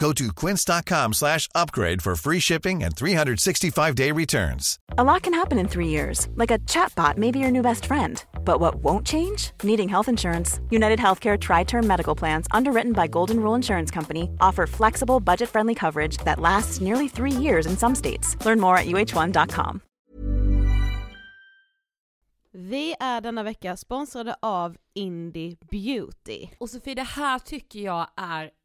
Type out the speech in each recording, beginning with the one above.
Go to quince.com slash upgrade for free shipping and 365-day returns. A lot can happen in three years, like a chatbot may be your new best friend. But what won't change? Needing health insurance. United Healthcare Tri Term Medical Plans, underwritten by Golden Rule Insurance Company, offer flexible, budget friendly coverage that lasts nearly three years in some states. Learn more at uh1.com. Vi är denna vecka sponsrade av Indie Beauty. Och Sofie, det här tycker jag är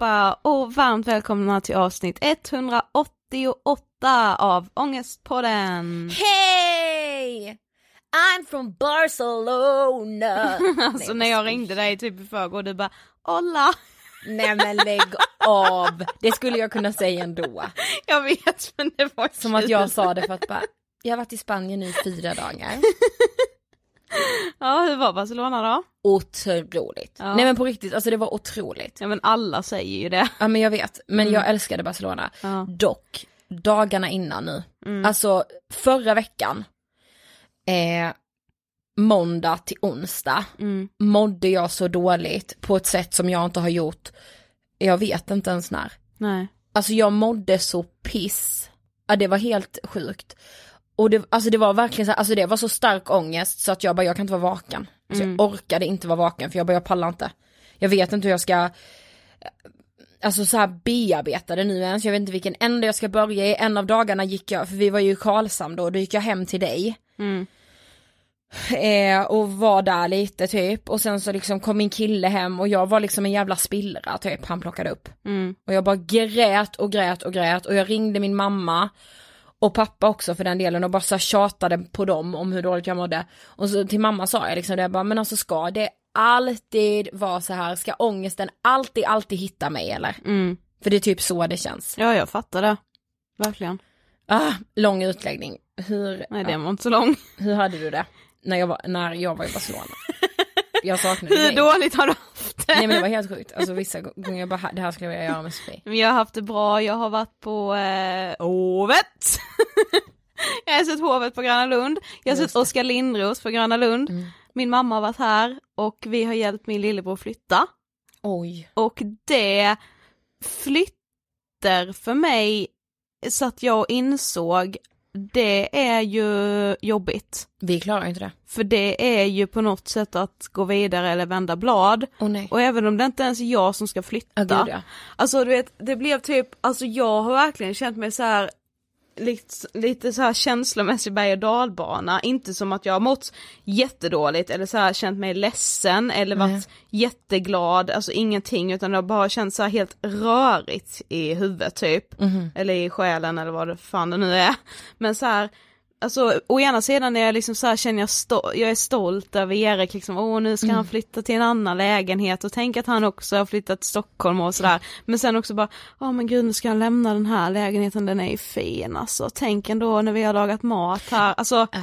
allihopa och varmt välkomna till avsnitt 188 av Ångestpodden! Hej! I'm from Barcelona! alltså när jag ringde dig typ i förrgår du bara Hola! Nej men lägg av, det skulle jag kunna säga ändå. Jag vet men det var Som att jag sa det för att bara, jag har varit i Spanien nu i fyra dagar. Ja, hur var Barcelona då? Otroligt. Ja. Nej men på riktigt, alltså det var otroligt. Ja men alla säger ju det. Ja men jag vet, men mm. jag älskade Barcelona. Ja. Dock, dagarna innan nu, mm. alltså förra veckan, eh, måndag till onsdag, mm. mådde jag så dåligt på ett sätt som jag inte har gjort, jag vet inte ens när. Nej. Alltså jag mådde så piss, ja det var helt sjukt. Och det, alltså det var verkligen så alltså det var så stark ångest så att jag bara, jag kan inte vara vaken. Alltså mm. Jag orkade inte vara vaken för jag bara, jag pallar inte. Jag vet inte hur jag ska, alltså så här bearbeta det nu ens, jag vet inte vilken ände jag ska börja i. En av dagarna gick jag, för vi var ju i Karlshamn då, då gick jag hem till dig. Mm. Eh, och var där lite typ och sen så liksom kom min kille hem och jag var liksom en jävla spillra typ han plockade upp. Mm. Och jag bara grät och grät och grät och jag ringde min mamma och pappa också för den delen och bara så tjatade på dem om hur dåligt jag mådde. Och så till mamma sa jag liksom det, jag bara, men alltså ska det alltid vara så här, ska ångesten alltid, alltid hitta mig eller? Mm. För det är typ så det känns. Ja jag fattar det, verkligen. Ah, lång utläggning. Hur, Nej det ja, var inte så lång. hur hade du det? När jag var, när jag var i Barcelona. Jag saknade Hur dig. dåligt har du haft det? Nej men det var helt sjukt. Alltså vissa gånger jag bara, det här skulle jag vilja göra med Sofie. Men jag har haft det bra, jag har varit på eh, Hovet. jag har sett Hovet på Gröna Lund, jag har Just sett. Oskar Lindros på Gröna Lund. Mm. Min mamma har varit här och vi har hjälpt min lillebror flytta. Oj. Och det flyttar för mig så att jag insåg det är ju jobbigt. Vi klarar inte det. För det är ju på något sätt att gå vidare eller vända blad. Nej. Och även om det inte ens är jag som ska flytta. Ja, gud, ja. Alltså du vet, det blev typ, alltså jag har verkligen känt mig så här lite, lite så här känslomässig berg och dalbana, inte som att jag har mått jättedåligt eller så här känt mig ledsen eller varit Nej. jätteglad, alltså ingenting utan det har bara känts så här helt rörigt i huvudet typ, Mhm. eller i själen eller vad det fan det nu är. Men så här Alltså å ena sidan är jag liksom så här, känner jag, sto- jag är stolt över Erik liksom, åh nu ska Mm. han flytta till en annan lägenhet och tänk att han också har flyttat till Stockholm och sådär. Men sen också bara, ja men gud nu ska han lämna den här lägenheten, den är ju fin alltså. Tänk ändå när vi har lagat mat här, alltså ja.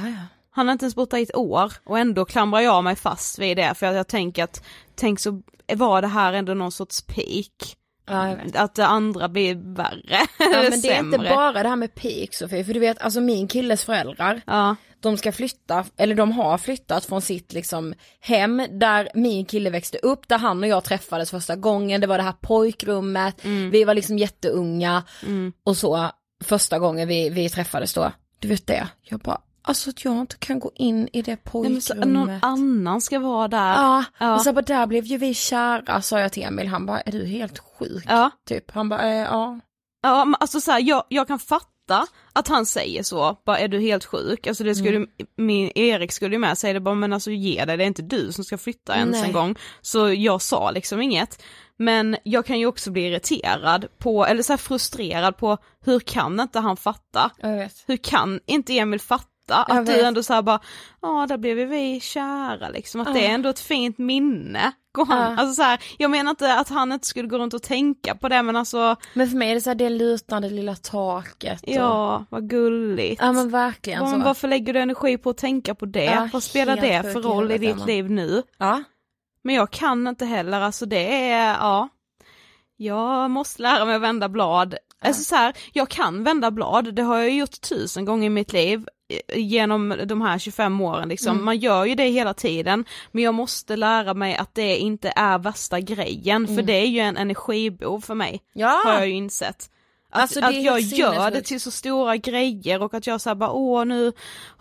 han har inte ens bott där i ett år och ändå klamrar jag mig fast vid det för att jag tänker att, tänk så var det här ändå någon sorts peak. Ja. Att det andra blir värre, Ja, men det är inte bara det här med peak Sofie, för du vet alltså min killes föräldrar, Ja, de ska flytta, eller de har flyttat från sitt liksom hem där min kille växte upp, där han och jag träffades första gången, det var det här pojkrummet, vi var liksom jätteunga och så första gången vi, vi träffades då, du vet det, jag bara, alltså att jag inte kan gå in i det Nej, men så, pojkrummet. någon annan ska vara där. Ja, Ja. och så bara där blev ju vi kära sa jag till Emil, han bara är du helt sjuk? Ja. Typ, han bara eh, ja. Ja men alltså så här, jag, jag kan fatta att han säger så, bara är du helt sjuk? Alltså det skulle, Mm. min Erik skulle ju med säga det bara men alltså ge dig, det är inte du som ska flytta ens Nej. en gång. Så jag sa liksom inget. Men jag kan ju också bli irriterad på, eller så frustrerad på, hur kan inte han fatta? Jag vet. Hur kan inte Emil fatta Jag att du ändå såhär bara, ja där blev vi kära liksom, att det är Ja. ändå ett fint minne. Går han, Ja. Alltså så här, jag menar inte att han inte skulle gå runt och tänka på det men alltså, Men för mig är det så här, det lutande lilla taket. Och... ja vad gulligt. Ja men verkligen Ja, så. varför lägger du energi på att tänka på det? Ja, Vad spelar det för roll i ditt liv nu? Ja. Men jag kan inte heller, alltså det är, ja. Jag måste lära mig att vända blad. Alltså så här, jag kan vända blad, det har jag gjort tusen gånger i mitt liv genom de här 25 åren liksom. Mm. Man gör ju det hela tiden, men jag måste lära mig att det inte är värsta grejen, för det är ju en energibov för mig, Mm. Ja. har jag ju insett. Att, Alltså, att jag gör det till så stora grejer och att jag säger bara åh nu,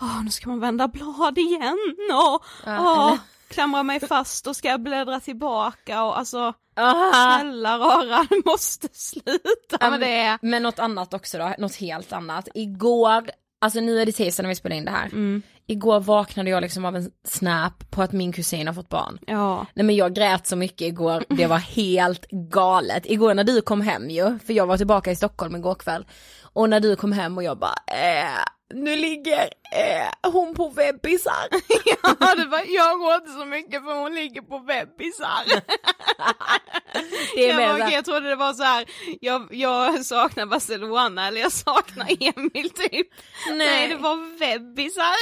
åh nu ska man vända blad igen och Ja, åh, klamrar mig fast och ska bläddra tillbaka och alltså Aha. snälla rara du måste sluta Ja, med det. Men något annat också då, något helt annat. Igår, alltså nu är det tisdag när vi spelar in det här. Mm. Igår vaknade jag liksom av en snap på att min kusin har fått barn. Ja, Nej men jag grät så mycket igår, det var helt galet. Igår när du kom hem ju, för jag var tillbaka i Stockholm igår kväll. Och när du kom hem och jag bara, äh, nu ligger äh, hon på webbisar. ja det var, jag inte så mycket för hon ligger på webbisar. Det är jag, var, jag trodde det var så här, jag, jag saknar Barcelona eller jag saknar Emil typ. Nej, det var webbisar.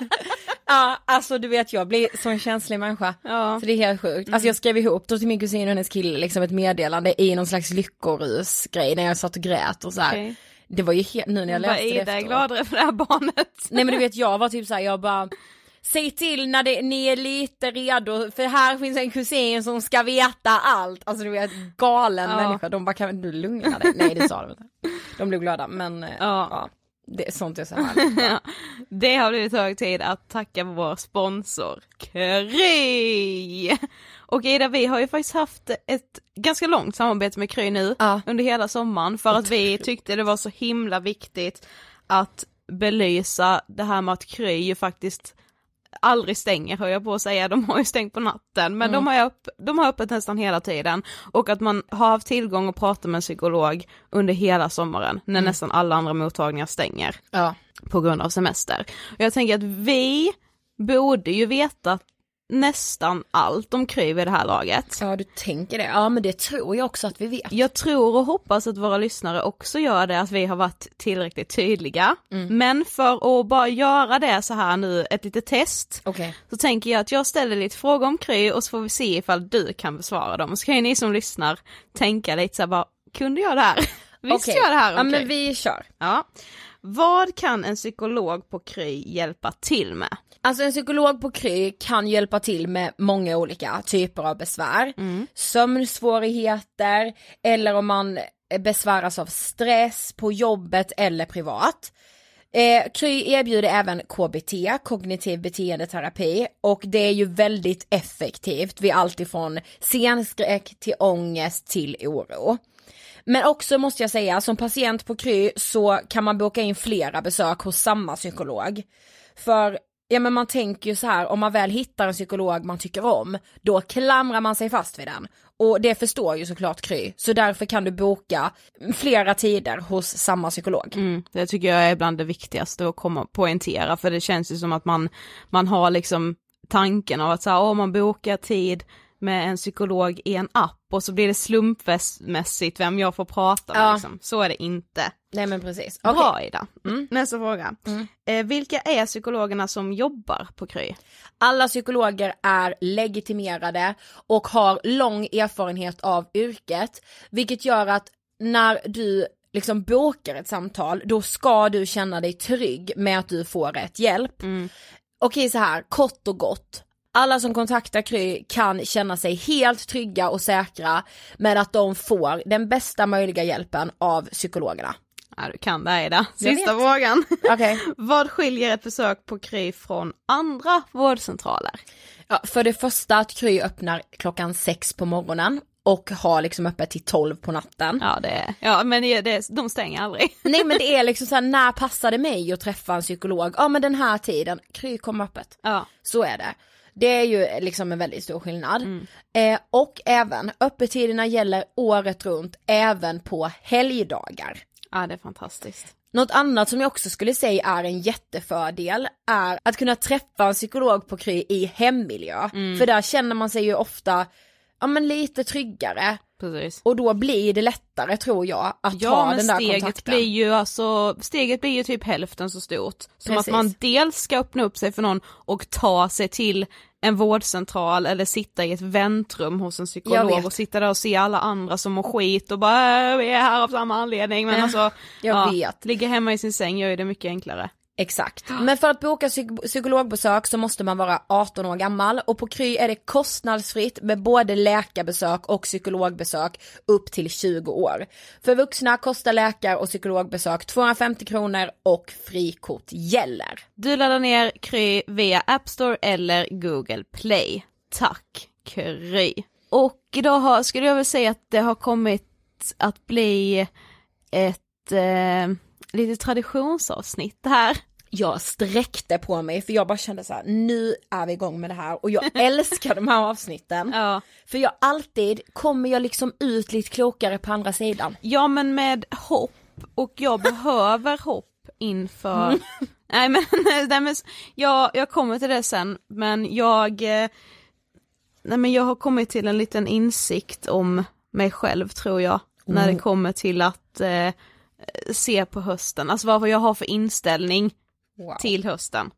Ja, alltså du vet jag blir så en känslig människa. Ja. Så det är helt sjukt. Alltså jag skrev ihop då till min kusin och hennes kille liksom ett meddelande i någon slags lyckorus grej när jag satt och grät och så här. Okej. Det var ju helt, nu när jag läste det Ida är efteråt. gladare för det här barnet. Nej men du vet jag var typ såhär, jag bara Säg till när det, ni är lite redo, för här finns en kusin som ska veta allt. Alltså du vet, galen Ja. människa. De bara, kan du lugna dig? Nej det sa de inte. De blev glada, men eh, Ja. ja. Det är sånt så härligt. Ja, det har blivit hög tid att tacka vår sponsor Kry! Och Ida, vi har ju faktiskt haft ett ganska långt samarbete med Kry nu Ja. under hela sommaren för att vi tyckte det var så himla viktigt att belysa det här med att Kry ju faktiskt aldrig stänger höll jag på att säga, de har ju stängt på natten. Men de, har upp, de har öppet nästan hela tiden. Och att man har haft tillgång att prata med en psykolog under hela sommaren när nästan alla andra mottagningar stänger Ja. på grund av semester. Och jag tänker att vi borde ju veta nästan allt om Kry vid det här laget. Ja du tänker det, ja men det tror jag också att vi vet. Jag tror och hoppas att våra lyssnare också gör det, att vi har varit tillräckligt tydliga. Mm. Men för att bara göra det så här nu, ett litet test, Okej. så tänker jag att jag ställer lite frågor om Kry och så får vi se ifall du kan besvara dem. Så kan ju ni som lyssnar tänka lite så här bara, kunde jag det här? Visste Okej. jag det här om Ja men vi kör. Ja. Vad kan en psykolog på Kry hjälpa till med? Alltså en psykolog på Kry kan hjälpa till med många olika typer av besvär. Sömnsvårigheter eller om man besväras av stress på jobbet eller privat. Eh, Kry erbjuder även KBT, kognitiv beteendeterapi, och det är ju väldigt effektivt vid allt ifrån scenskräck till ångest till oro. Men också måste jag säga, som patient på Kry så kan man boka in flera besök hos samma psykolog. För Ja men man tänker ju så här, om man väl hittar en psykolog man tycker om, då klamrar man sig fast vid den. Och det förstår ju såklart Kry, så därför kan du boka flera tider hos samma psykolog. Mm, det tycker jag är bland det viktigaste att komma poängtera för det känns ju som att man, man har liksom tanken av att så här, åh, man bokar tid med en psykolog i en app och så blir det slumpmässigt vem jag får prata med Ja. liksom. Så är det inte. Nej men precis. Bra Okej. Ida. Mm. Nästa fråga. Eh, vilka är psykologerna som jobbar på Kry? Alla psykologer är legitimerade och har lång erfarenhet av yrket, vilket gör att när du liksom bokar ett samtal, då ska du känna dig trygg med att du får rätt hjälp. Okej så här, kort och gott. Alla som kontaktar Kry kan känna sig helt trygga och säkra med att de får den bästa möjliga hjälpen av psykologerna. Ja du kan det här, Ida. Sista frågan. Okej. Vad skiljer ett besök på Kry från andra vårdcentraler? Ja, för det första att Kry öppnar klockan sex på morgonen och har liksom öppet till 12 på natten. Ja det ja men det, det, de stänger aldrig. Nej men det är liksom såhär, när passar det mig att träffa en psykolog? Ja men den här tiden, Kry kommer öppet. Ja. Så är det. Det är ju liksom en väldigt stor skillnad. Eh, och även, öppettiderna gäller året runt, även på helgdagar. ja det är fantastiskt. Något annat som jag också skulle säga är en jättefördel är att kunna träffa en psykolog på Kry i hemmiljö. För där känner man sig ju ofta, ja men lite tryggare. Precis. Och då blir det lättare tror jag att Ja ta men den där steget kontakten. blir ju alltså, steget blir ju typ hälften så stort. Som Precis. att man dels ska öppna upp sig för någon och ta sig till en vårdcentral eller sitta i ett väntrum hos en psykolog och sitta där och se alla andra som mår skit och bara "Äh, vi är här av samma anledning men Ja, alltså jag vet. ligga hemma i sin säng gör ju det mycket enklare. Exakt. Men för att boka psyk- psykologbesök så måste man vara 18 år gammal och på Kry är det kostnadsfritt med både läkarbesök och psykologbesök upp till 20 år. För vuxna kostar läkar och psykologbesök 250 kronor och frikort gäller. Du laddar ner Kry via App Store eller Google Play. Tack Kry. Och idag har, skulle jag väl säga att det har kommit att bli ett eh, lite traditionsavsnitt det här. Jag sträckte på mig för jag bara kände så här: nu är vi igång med det här och jag älskar de här avsnitten. Ja. För jag alltid kommer jag liksom ut lite klokare på andra sidan. ja men med hopp och jag behöver hopp inför Nej men, nej, men jag, jag kommer till det sen men jag eh, Nej men jag har kommit till en liten insikt om mig själv tror jag när det kommer till att eh, se på hösten, alltså vad jag har för inställning Wow. till hösten.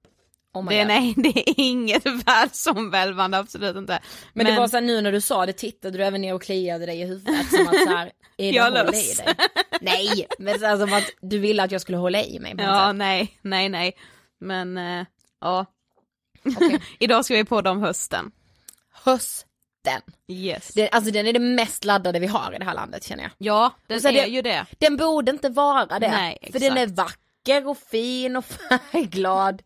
Oh Det, God. nej, det är inget världsomvälvande, absolut inte. Men, det var så här, nu när du sa det tittade du även ner och kliade dig i huvudet som att så här, är det Jag håll i dig? Nej, men så här, som att du ville att jag skulle hålla i mig på Ja, sätt. nej, nej, nej. Men eh, ja, Okej. idag ska vi podda om hösten. Hösten. Yes. Det, alltså den är det mest laddade vi har i det här landet känner jag. Ja, den är det- ju det. Den borde inte vara det. Nej, för den är vacker och fin och färgglad.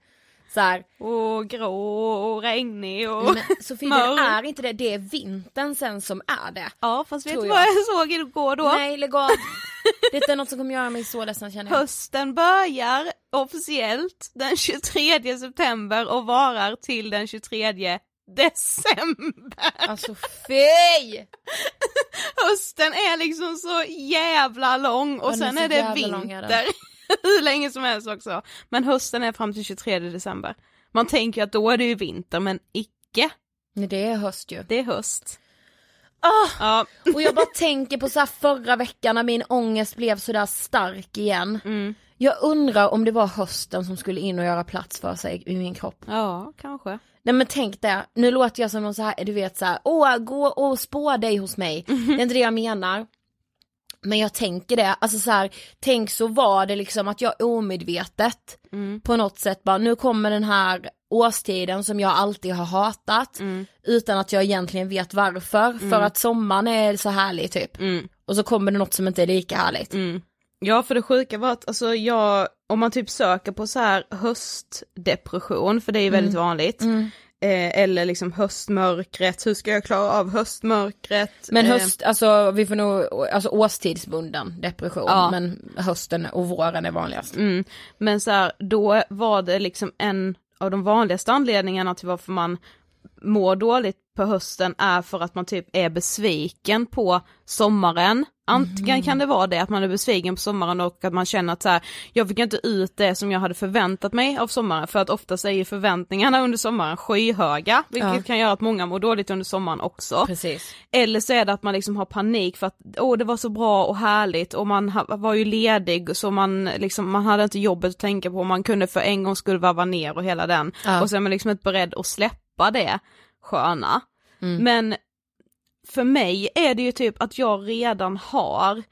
Så här. Och grå och regnig och... Men Sofie, mörk. den är inte det. Det är vintern sen som är det. Ja, fast vet du vad jag såg igår då? Nej, lägg av. Detta är något som kommer göra mig så ledsen känner jag. Hösten börjar officiellt den 23 september och varar till den 23 december. Alltså fy! Hösten är liksom så jävla lång och den sen så är det är den. vinter hur länge som helst också. Men hösten är fram till 23 december. Man tänker att då är det ju vinter men icke. Nej, det är höst ju. Det är höst. Ah! Ja. Och jag bara tänker på så här förra veckan när min ångest blev sådär stark igen. Mm. Jag undrar om det var hösten som skulle in och göra plats för sig i min kropp. Ja, kanske. Nej men tänk det, nu låter jag som någon så här, du vet så här, åh gå och spå dig hos mig. Det är inte det jag menar. Men jag tänker det, alltså så här, tänk så var det liksom att jag omedvetet Mm. på något sätt bara, nu kommer den här årstiden som jag alltid har hatat Mm. utan att jag egentligen vet varför, för att sommaren är så härlig typ. Mm. Och så kommer det något som inte är lika härligt. Mm. Ja för det sjuka var att alltså jag, om man typ söker på så här höstdepression, för det är ju väldigt vanligt, Mm. eh, eller liksom höstmörkret, hur ska jag klara av höstmörkret? Men Eh, höst, alltså vi får nog, alltså årstidsbunden depression, Ja. men hösten och våren är vanligast. Mm. Men så här, då var det liksom en av de vanligaste anledningarna till varför man mår dåligt på hösten är för att man typ är besviken på sommaren. Antingen kan det vara det att man är besviken på sommaren och att man känner att så här, jag fick inte ut det som jag hade förväntat mig av sommaren för att oftast är ju förväntningarna under sommaren skyhöga vilket Ja. kan göra att många mår dåligt under sommaren också. Precis. Eller så är det att man liksom har panik för att åh det var så bra och härligt och man var ju ledig så man liksom, man hade inte jobbet att tänka på, man kunde för en gång skulle varva ner och hela den. Ja. Och så är man liksom inte beredd att släppa det sköna. Mm. Men för mig är det ju typ att jag redan har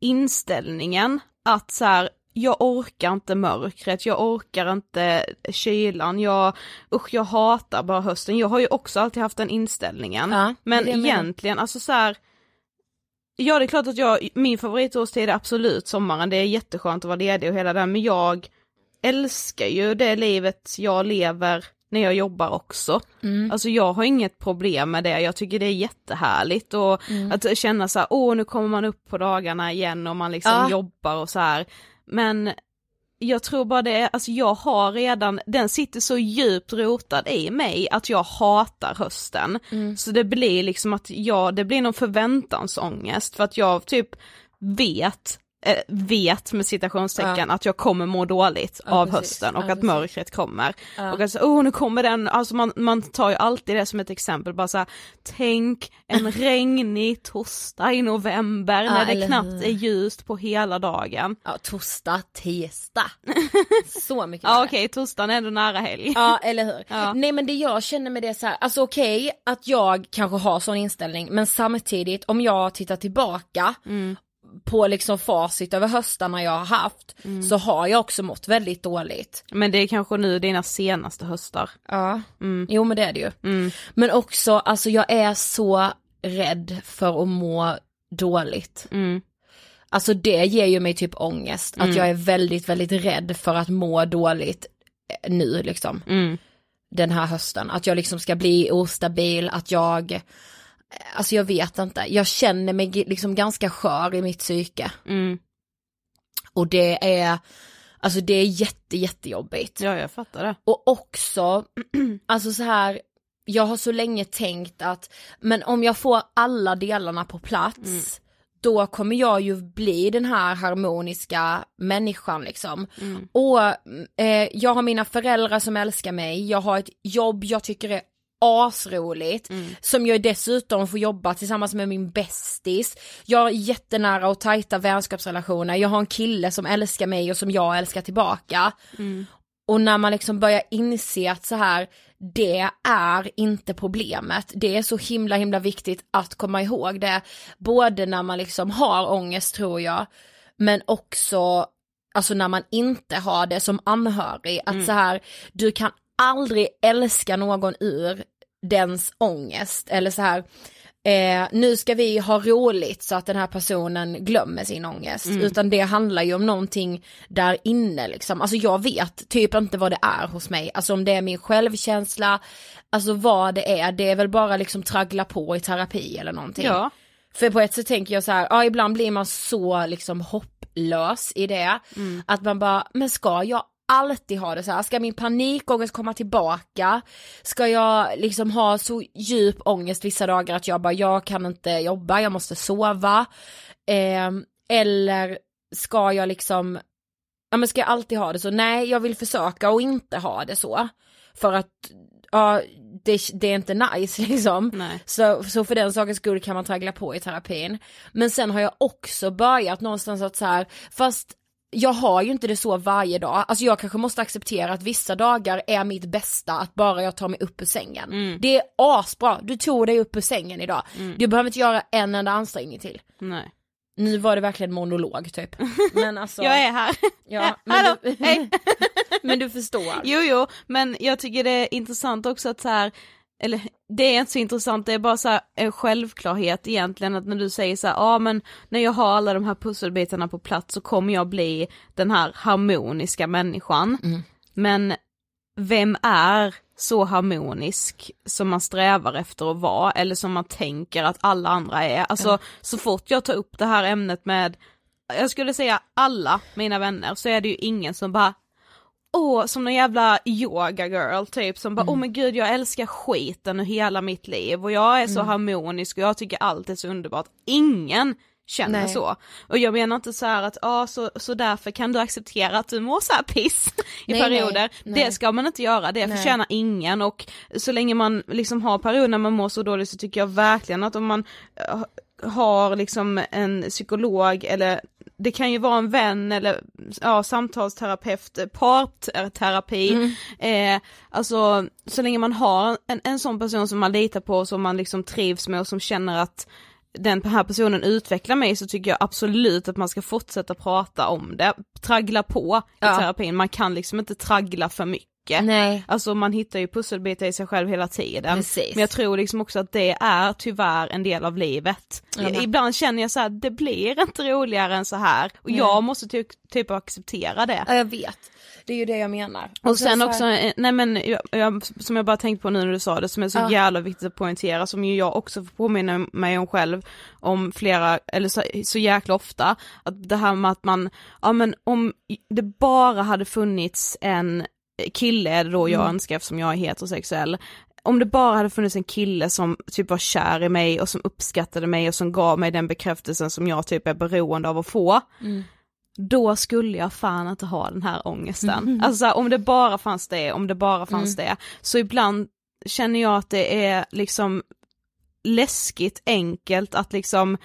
inställningen att så här, jag orkar inte mörkret, jag orkar inte kylan, jag, usch jag hatar bara hösten. Jag har ju också alltid haft den inställningen. Ja, Men egentligen, alltså så här. Ja det är klart att jag, min favoritårstid är absolut sommaren, det är jätteskönt att vara ledig och hela det men jag älskar ju det livet jag lever när jag jobbar också. Mm. Alltså jag har inget problem med det, jag tycker det är jättehärligt och Mm. att känna så här, åh nu kommer man upp på dagarna igen och man liksom Ja. jobbar och så här. Men jag tror bara det, är- alltså jag har redan, den sitter så djupt rotad i mig att jag hatar hösten. Mm. Så det blir liksom att jag, det blir någon förväntansångest för att jag typ vet, vet med citationstecken att jag kommer må dåligt Ja, av precis. hösten och Ja, att precis. mörkret kommer. Ja. Och alltså, åh nu kommer den, alltså man, man tar ju alltid det som ett exempel, bara så här, tänk en regnig torsdag i november Ja, när det knappt är ljust på hela dagen. Ja, torsdag, tisdag. Så mycket Ja okej, torsdagen är ändå nära helg. Ja eller hur. Ja. Nej men det jag känner med det så här, alltså okej att jag kanske har sån inställning men samtidigt om jag tittar tillbaka Mm. På liksom facit över höstarna jag har haft Mm. så har jag också mått väldigt dåligt. Men det är kanske nu dina senaste höstar. Ja, Mm. jo men det är det ju. Mm. Men också alltså jag är så rädd för att må dåligt. Mm. Alltså det ger ju mig typ ångest, att jag är väldigt väldigt rädd för att må dåligt eh, nu liksom. Mm. den här hösten. Att jag liksom ska bli ostabil, att jag, alltså jag vet inte, jag känner mig liksom ganska skör i mitt psyke. Mm. Och det är, alltså det är jätte jättejobbigt. Ja jag fattar det. Och också, alltså så här, jag har så länge tänkt att, men om jag får alla delarna på plats, då kommer jag ju bli den här harmoniska människan liksom. Och eh, jag har mina föräldrar som älskar mig, jag har ett jobb jag tycker är asroligt, som jag dessutom får jobba tillsammans med min bästis. Jag har jättenära och tajta vänskapsrelationer, jag har en kille som älskar mig och som jag älskar tillbaka. Och när man liksom börjar inse att så här, det är inte problemet. Det är så himla himla viktigt att komma ihåg det. Både när man liksom har ångest tror jag, men också alltså när man inte har det som anhörig. Att så här, du kan aldrig älska någon ur dens ångest. Eller så här, eh, nu ska vi ha roligt så att den här personen glömmer sin ångest. Utan det handlar ju om någonting där inne liksom. Alltså jag vet typ inte vad det är hos mig. Alltså om det är min självkänsla, alltså vad det är. Det är väl bara liksom traggla på i terapi eller någonting. Ja. För på ett sätt tänker jag så här, ja ibland blir man så liksom hopplös i det. Att man bara, men ska jag alltid ha det så här? Ska min panikångest komma tillbaka? Ska jag liksom ha så djup ångest vissa dagar att jag bara, jag kan inte jobba, jag måste sova. Eh, eller ska jag liksom, ja men ska jag alltid ha det så? Nej, jag vill försöka och inte ha det så. För att ja det, det är inte nice liksom. Nej. Så, så för den sakens skull kan man traggla på i terapin. Men sen har jag också börjat någonstans att så här, fast jag har ju inte det så varje dag, alltså jag kanske måste acceptera att vissa dagar är mitt bästa att bara jag tar mig upp ur sängen. Mm. Det är asbra, du tog dig upp ur sängen idag. Du behöver inte göra en enda ansträngning till. Nej. Nu var det verkligen monolog typ. Men alltså, Jag är här. ja, men, Hallå, du, men du förstår. Jo, jo, men jag tycker det är intressant också att så här, eller det är inte så intressant, det är bara så här en självklarhet egentligen att när du säger så här, ja men när jag har alla de här pusselbitarna på plats så kommer jag bli den här harmoniska människan. Mm. Men vem är så harmonisk som man strävar efter att vara eller som man tänker att alla andra är? Alltså så fort jag tar upp det här ämnet med, jag skulle säga alla mina vänner så är det ju ingen som bara Åh, som någon jävla yoga girl typ som bara, Mm. åh men gud jag älskar skiten och hela mitt liv och jag är så Mm. harmonisk och jag tycker allt är så underbart. Ingen känner Nej. så. Och jag menar inte så här att, ja så, så därför kan du acceptera att du mår så piss i Nej, perioder. nej, nej. Det ska man inte göra, det Nej. förtjänar ingen och så länge man liksom har perioder när man mår så dåligt så tycker jag verkligen att om man eh, har liksom en psykolog eller det kan ju vara en vän eller ja, samtalsterapeut, parterapi, eh, alltså så länge man har en, en sån person som man litar på som man liksom trivs med och som känner att den här personen utvecklar mig så tycker jag absolut att man ska fortsätta prata om det, traggla på i Ja. terapin, man kan liksom inte traggla för mycket. Nej. Alltså man hittar ju pusselbitar i sig själv hela tiden. Precis. Men jag tror liksom också att det är tyvärr en del av livet. Men- Ibland känner jag så här, det blir inte roligare än så här. Och jag måste ty typ acceptera det. Ja jag vet, det är ju det jag menar. Och sen så också, här- eh, nej men jag, jag, som jag bara tänkt på nu när du sa det, som är så Ja. jävla viktigt att poängtera, som ju jag också får påminna mig om själv, om flera, eller så, så jäkla ofta, att det här med att man, ja men om det bara hade funnits en kille, är det då jag Mm. önskar eftersom jag är heterosexuell, om det bara hade funnits en kille som typ var kär i mig och som uppskattade mig och som gav mig den bekräftelsen som jag typ är beroende av att få, Mm. då skulle jag fan inte ha den här ångesten. Alltså så här, om det bara fanns det, om det bara fanns det. Så ibland känner jag att det är liksom läskigt enkelt att liksom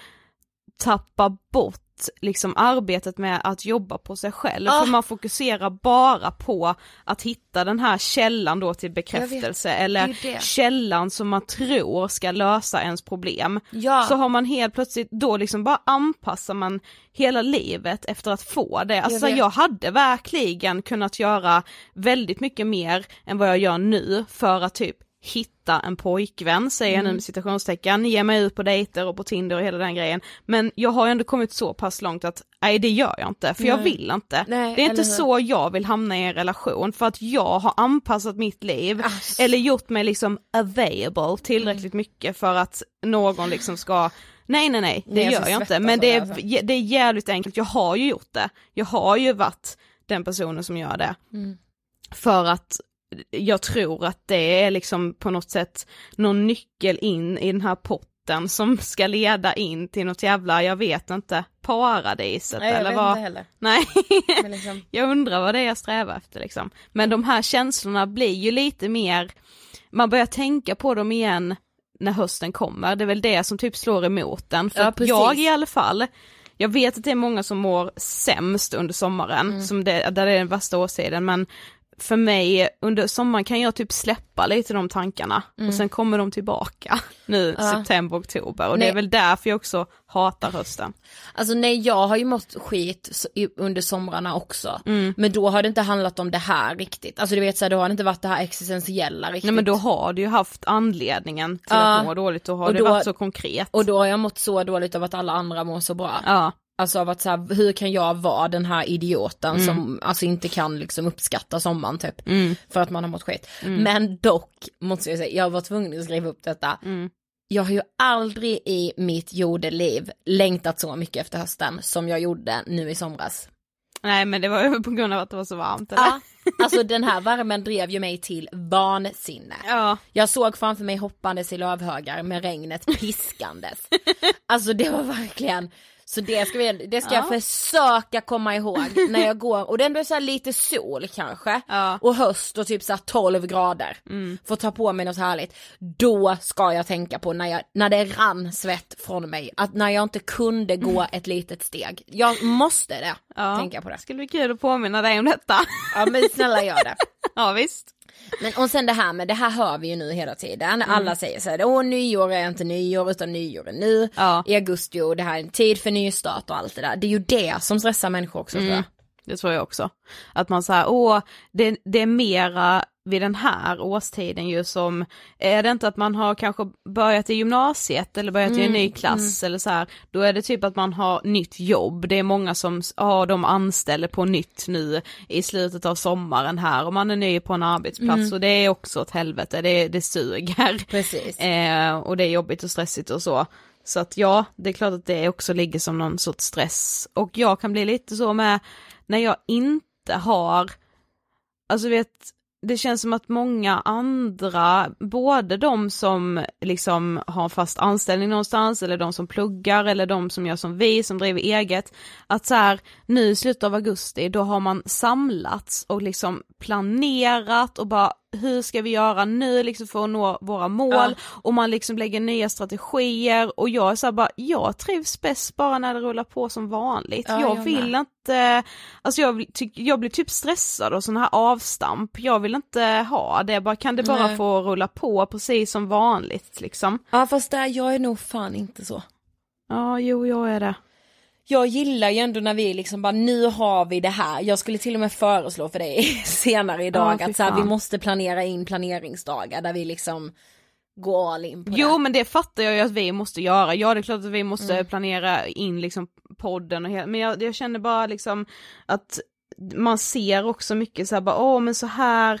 tappa bort liksom arbetet med att jobba på sig själv. Ah. För man fokuserar bara på att hitta den här källan då till bekräftelse eller ju det. källan som man tror ska lösa ens problem Ja. så har man helt plötsligt, då liksom bara anpassar man hela livet efter att få det. Alltså vet. jag, hade verkligen kunnat göra väldigt mycket mer än vad jag gör nu för att typ hitta en pojkvän, säger Mm. jag nu med citationstecken, ge mig ut på dejter och på Tinder och hela den grejen. Men jag har ju ändå kommit så pass långt att nej det gör jag inte, för jag Nej. vill inte. Nej, det är inte hur? så jag vill hamna i en relation, för att jag har anpassat mitt liv, Ass. eller gjort mig liksom available tillräckligt mycket för att någon liksom ska Nej nej nej, det Nej, jag gör jag inte, men det, är, alltså. det är jävligt enkelt, jag har ju gjort det. Jag har ju varit den personen som gör det. Mm. För att jag tror att det är liksom på något sätt någon nyckel in i den här potten som ska leda in till något jävla, jag vet inte, paradiset Nej, jag eller vet vad. inte heller. Nej, liksom, jag undrar vad det är jag strävar efter liksom. Men de här känslorna blir ju lite mer, man börjar tänka på dem igen när hösten kommer, det är väl det som typ slår emot den. För Ja, jag i alla fall, jag vet att det är många som mår sämst under sommaren, Mm. som det, där det är den värsta årstiden, men för mig under sommaren kan jag typ släppa lite de tankarna och sen kommer de tillbaka nu Mm. Ja. september, oktober och det Nej. är väl därför jag också hatar hösten. alltså nej jag har ju mått skit under somrarna också. Mm. Men då har det inte handlat om det här riktigt. Alltså du vet så här, då har det inte varit det här existentiella riktigt. Nej men då har du ju haft anledningen till Ja. att må dåligt, då har Och det då- varit så konkret. Och då har jag mått så dåligt av att alla andra mår så bra. Ja, Alltså av att så här, hur kan jag vara den här idioten Mm. som alltså inte kan liksom uppskatta sommaren typ. För att man har mått skit. Men dock måste jag säga, jag var tvungen att skriva upp detta. Mm. Jag har ju aldrig i mitt jordeliv längtat så mycket efter hösten som jag gjorde nu i somras. nej men det var ju på grund av att det var så varmt eller? Ja, alltså den här värmen drev ju mig till vansinne. Ja. Jag såg framför mig hoppandes i lövhögar med regnet piskandes. alltså det var verkligen Så det ska, vi, det ska jag försöka komma ihåg när jag går, och den blir så lite sol kanske, Ja. och höst och typ så här 12 grader. Får ta på mig något härligt. Då ska jag tänka på när, jag, när det rann svett från mig, att när jag inte kunde gå ett litet steg. Jag måste det, Ja. tänka på det. Skulle bli kul att påminna dig om detta. Ja men snälla gör det. ja visst. Men och sen det här med, det här hör vi ju nu hela tiden, alla säger så här, åh nyår är inte nyår utan nyår är nu, Ja. i augusti och det här är en tid för nystart och allt det där. Det är ju det som stressar människor också tror jag. Det tror jag också. Att man säger, åh, det, det är mera vid den här årstiden ju som, är det inte att man har kanske börjat i gymnasiet eller börjat i en ny klass eller så här, då är det typ att man har nytt jobb, det är många som, ja de anställer på nytt nu i slutet av sommaren här och man är ny på en arbetsplats och det är också ett helvete, det, det suger. Precis. Eh, och det är jobbigt och stressigt och så. Så att ja, det är klart att det också ligger som någon sorts stress. Och jag kan bli lite så med när jag inte har, alltså vet, det känns som att många andra, både de som liksom har fast anställning någonstans eller de som pluggar eller de som gör som vi som driver eget, att så här nu i slutet av augusti då har man samlats och liksom planerat och bara hur ska vi göra nu liksom för att nå våra mål Ja. och man liksom lägger nya strategier och jag är så bara, jag trivs bäst bara när det rullar på som vanligt. Ja, jag jag vill med. inte, alltså jag, tyck, jag blir typ stressad av sådana här avstamp, jag vill inte ha det, bara, kan det bara Nej. få rulla på precis som vanligt liksom. Ja fast där, jag är nog fan inte så. Ja, jo jag är det. Jag gillar ju ändå när vi liksom bara, nu har vi det här. Jag skulle till och med föreslå för dig senare idag Ja, att så här, vi måste planera in planeringsdagar där vi liksom går all in på Jo det. men det fattar jag ju att vi måste göra, ja det är klart att vi måste Mm. planera in liksom podden och hela, men jag, jag känner bara liksom att man ser också mycket så här bara, åh men så här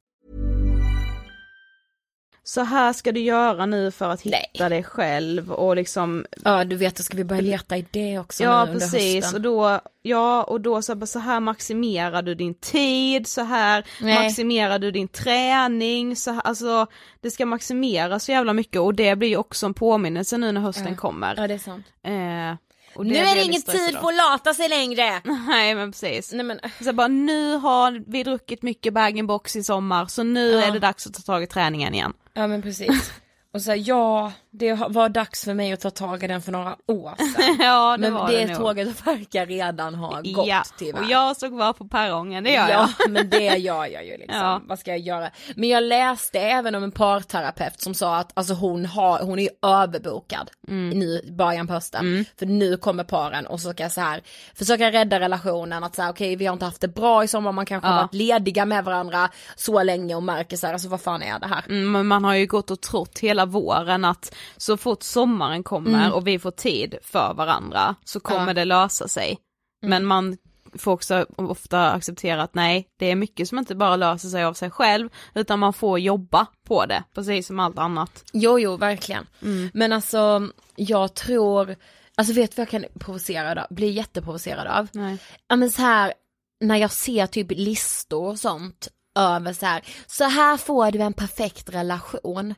så här ska du göra nu för att hitta Nej. dig själv och liksom Ja du vet, då ska vi börja leta i det också Ja nu precis hösten. och då, ja och då så, så här maximerar du din tid, så här Nej. maximerar du din träning, så här, alltså det ska maximeras så jävla mycket och det blir ju också en påminnelse nu när hösten kommer. Ja det är sant. Eh, Nu är det ingen tid för att lata sig längre! Nej men precis. Nej men, Så bara, nu har vi druckit mycket bag-in-box i sommar så nu Ja. är det dags att ta tag i träningen igen. ja men precis. Och så här, ja, det var dags för mig att ta tag i den för några år sedan. ja det Men var det, det tåget verkar redan ha gått Ja, tyvärr. och jag stod kvar på perrongen, det gör ja, jag. men det gör jag ju liksom. Ja. Vad ska jag göra? Men jag läste även om en parterapeut som sa att alltså hon har, hon är överbokad Mm. nu i början på hösten. För nu kommer paren och så ska jag så här försöka rädda relationen att säga okej vi har inte haft det bra i sommar, man kanske har Ja. varit lediga med varandra så länge och märker så här alltså vad fan är det här? Mm, men man har ju gått och trott hela våren att så fort sommaren kommer och vi får tid för varandra så kommer Mm. Ja. Mm. det lösa sig. Men man får också ofta acceptera att nej, det är mycket som inte bara löser sig av sig själv, utan man får jobba på det, precis som allt annat. Jo, jo, verkligen. Men alltså, jag tror, alltså vet du vad jag kan provocera av? Bli jätteprovocerad av? Nej. Ja men så här, när jag ser typ listor och sånt över så här, så här får du en perfekt relation.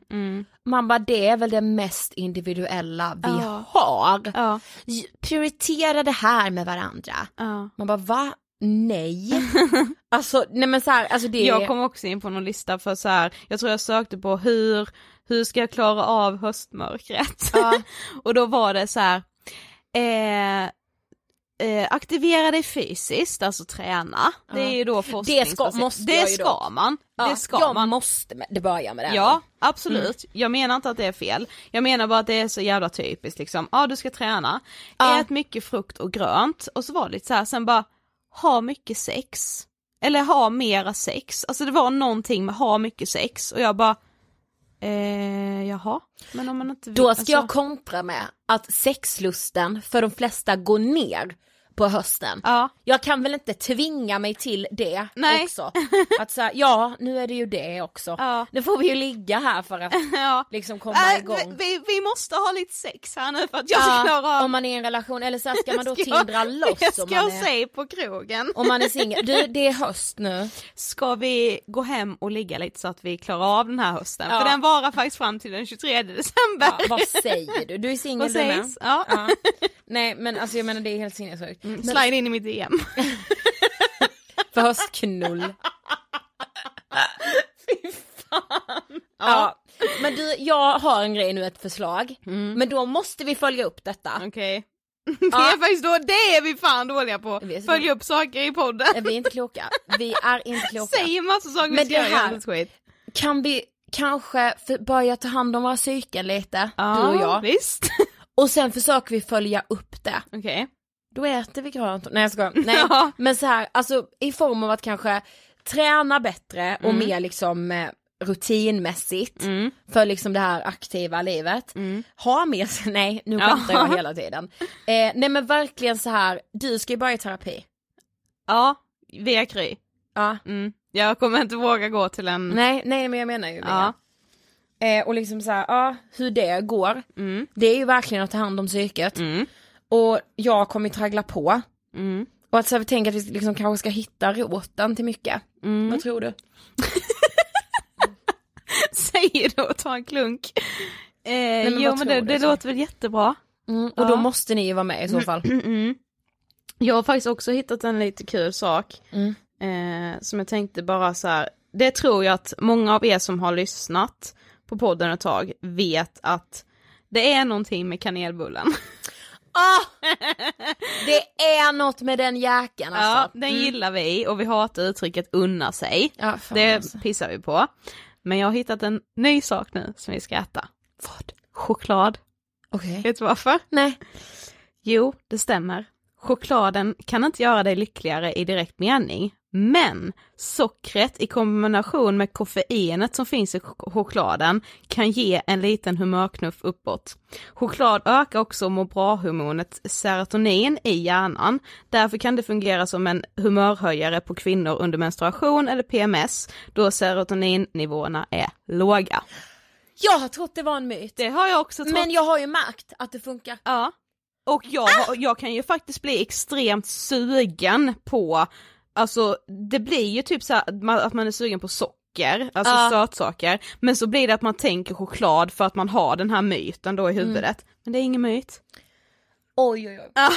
Man bara det är väl det mest individuella vi Ja. har. Ja. Prioritera det här med varandra. Ja. Man bara va? Nej. alltså nej men så här, alltså det Jag kom också in på någon lista för så här, jag tror jag sökte på hur, hur ska jag klara av höstmörkret? Och då var det så här, eh, eh, aktivera dig fysiskt, alltså träna. Det är ju då måste Det jag ju ska då. man. Ja, det ska jag man. måste det börjar med det. Ja, absolut. Jag menar inte att det är fel. Jag menar bara att det är så jävla typiskt liksom. Ja, du ska träna. Ja. Ät mycket frukt och grönt. Och så var det lite så här, sen bara, ha mycket sex. Eller ha mera sex. Alltså det var någonting med ha mycket sex. Och jag bara, eh, jaha. Men om man inte vill, Då ska jag alltså, kontra med att sexlusten för de flesta går ner på hösten. Ja. Jag kan väl inte tvinga mig till det Nej. också. Att säga, ja nu är det ju det också. Ja. Nu får vi ju ligga här för att ja. liksom komma Äh, igång. vi, vi måste ha lite sex här nu för att jag ska Ja, klara av om man är i en relation, eller så här, ska man då Ska tindra loss Jag ska jag säga på krogen. om man är singel. Du det är höst nu. Ska vi gå hem och ligga lite så att vi klarar av den här hösten? Ja. För den varar faktiskt fram till den 23 december. Vad säger du? Du är singel du med? Ja. Nej men alltså jag menar det är helt sinnessjukt. Mm, Men Slide in i mitt DM. för höstknull. Fy fan. Ja. Men du, jag har en grej nu, ett förslag. Men då måste vi följa upp detta. Okej. Det är faktiskt då, det är vi fan dåliga på. Vi Följa upp saker i podden. Vi är inte kloka. Vi är inte kloka. Säger massa saker vi Men ska det här-. Kan vi kanske för, börja ta hand om våra psyken lite, du och jag. visst. Och sen försöker vi följa upp det. Okej. Då äter vi grönt. Nej jag skojar. Nej. Ja. Men så här, alltså i form av att kanske träna bättre och mer liksom eh, rutinmässigt Mm. för liksom det här aktiva livet. Ha med sig, nej nu Ja. skämtar jag hela tiden. Eh, nej men verkligen så här, du ska ju börja i terapi. Ja, via Kry. Ja. Mm. Jag kommer inte våga gå till en... Nej, nej men jag menar ju Ja. Eh, och liksom så här, ja hur det går. Mm. Det är ju verkligen att ta hand om psyket. Mm. Och jag kommer traggla på. Mm. Och att så här, vi tänker att vi liksom kanske ska hitta roten till mycket. Mm. Vad tror du? Säger du och tar en klunk. Eh, men jo men det, det så? låter väl jättebra. Mm, och Ja. då måste ni ju vara med i så fall. Mm. Jag har faktiskt också hittat en lite kul sak. Mm. Eh, som jag tänkte bara så här. Det tror jag att många av er som har lyssnat på podden ett tag vet att det är någonting med kanelbullen. Ah! Det är något med den jäkeln Ja, alltså. den gillar vi och vi hatar uttrycket unna sig. Ja, Det alltså. pissar vi på. Men jag har hittat en ny sak nu som vi ska äta. Vad? Choklad. Okej. Vet du varför? Nej. Jo, det stämmer. Chokladen kan inte göra dig lyckligare i direkt mening, men sockret i kombination med koffeinet som finns i ch- chokladen kan ge en liten humörknuff uppåt. Choklad ökar också må bra-hormonet serotonin i hjärnan. Därför kan det fungera som en humörhöjare på kvinnor under menstruation eller PMS, då serotoninnivåerna är låga. Jag har trott det var en myt. Det har jag också trott. Men jag har ju märkt att det funkar. Ja. Och jag, har- jag kan ju faktiskt bli extremt sugen på, alltså det blir ju typ så här att man- är sugen på socker, alltså Ja. sötsaker, men så blir det att man tänker choklad för att man har den här myten då i huvudet. Men det är ingen myt. Oj oj oj.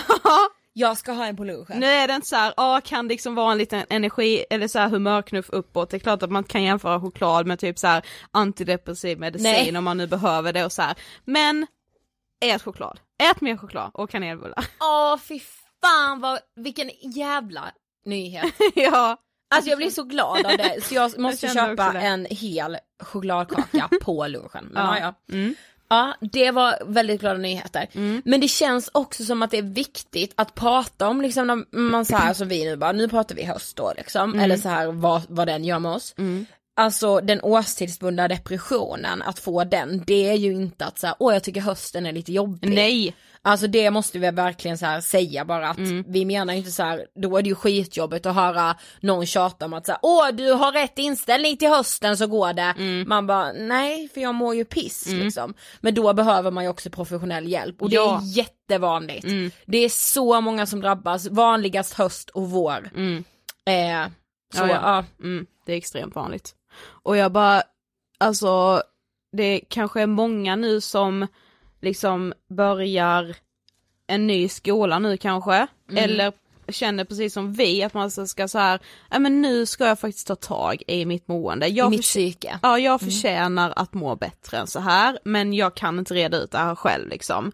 Jag ska ha en på lunchen. nu är det inte så här, ja kan liksom vara en liten energi eller så här humörknuff uppåt, det är klart att man kan jämföra choklad med typ så här antidepressiv medicin Nej. om man nu behöver det och så här. men ät choklad, ät mer choklad och kanelbullar. Åh fy fan vad, vilken jävla nyhet. ja. Alltså jag blir så glad av det så jag måste kände köpa en hel chokladkaka på lunchen. Men ja. Ja. Mm. ja, det var väldigt glada nyheter. Men det känns också som att det är viktigt att prata om liksom när man så här som vi nu bara, nu pratar vi höst då liksom, Mm. eller så här vad, vad den gör med oss. Alltså den årstidsbundna depressionen, att få den, det är ju inte att säga åh jag tycker hösten är lite jobbig. Nej. Alltså det måste vi verkligen så här säga bara att Mm. vi menar inte så här, då är det ju skitjobbigt att höra någon tjata om att säga åh du har rätt inställning till hösten så går det. Mm. Man bara nej för jag mår ju piss liksom. Men då behöver man ju också professionell hjälp och det Ja. är jättevanligt. Mm. Det är så många som drabbas, vanligast höst och vår. Mm. Eh, så Ja, ja, ja. Mm, det är extremt vanligt. Och jag bara, alltså det kanske är många nu som liksom börjar en ny skola nu kanske, eller känner precis som vi att man ska så här, ja men nu ska jag faktiskt ta tag i mitt mående. Jag i mitt psyke. Ja, jag förtjänar att må bättre än så här, men jag kan inte reda ut det här själv liksom.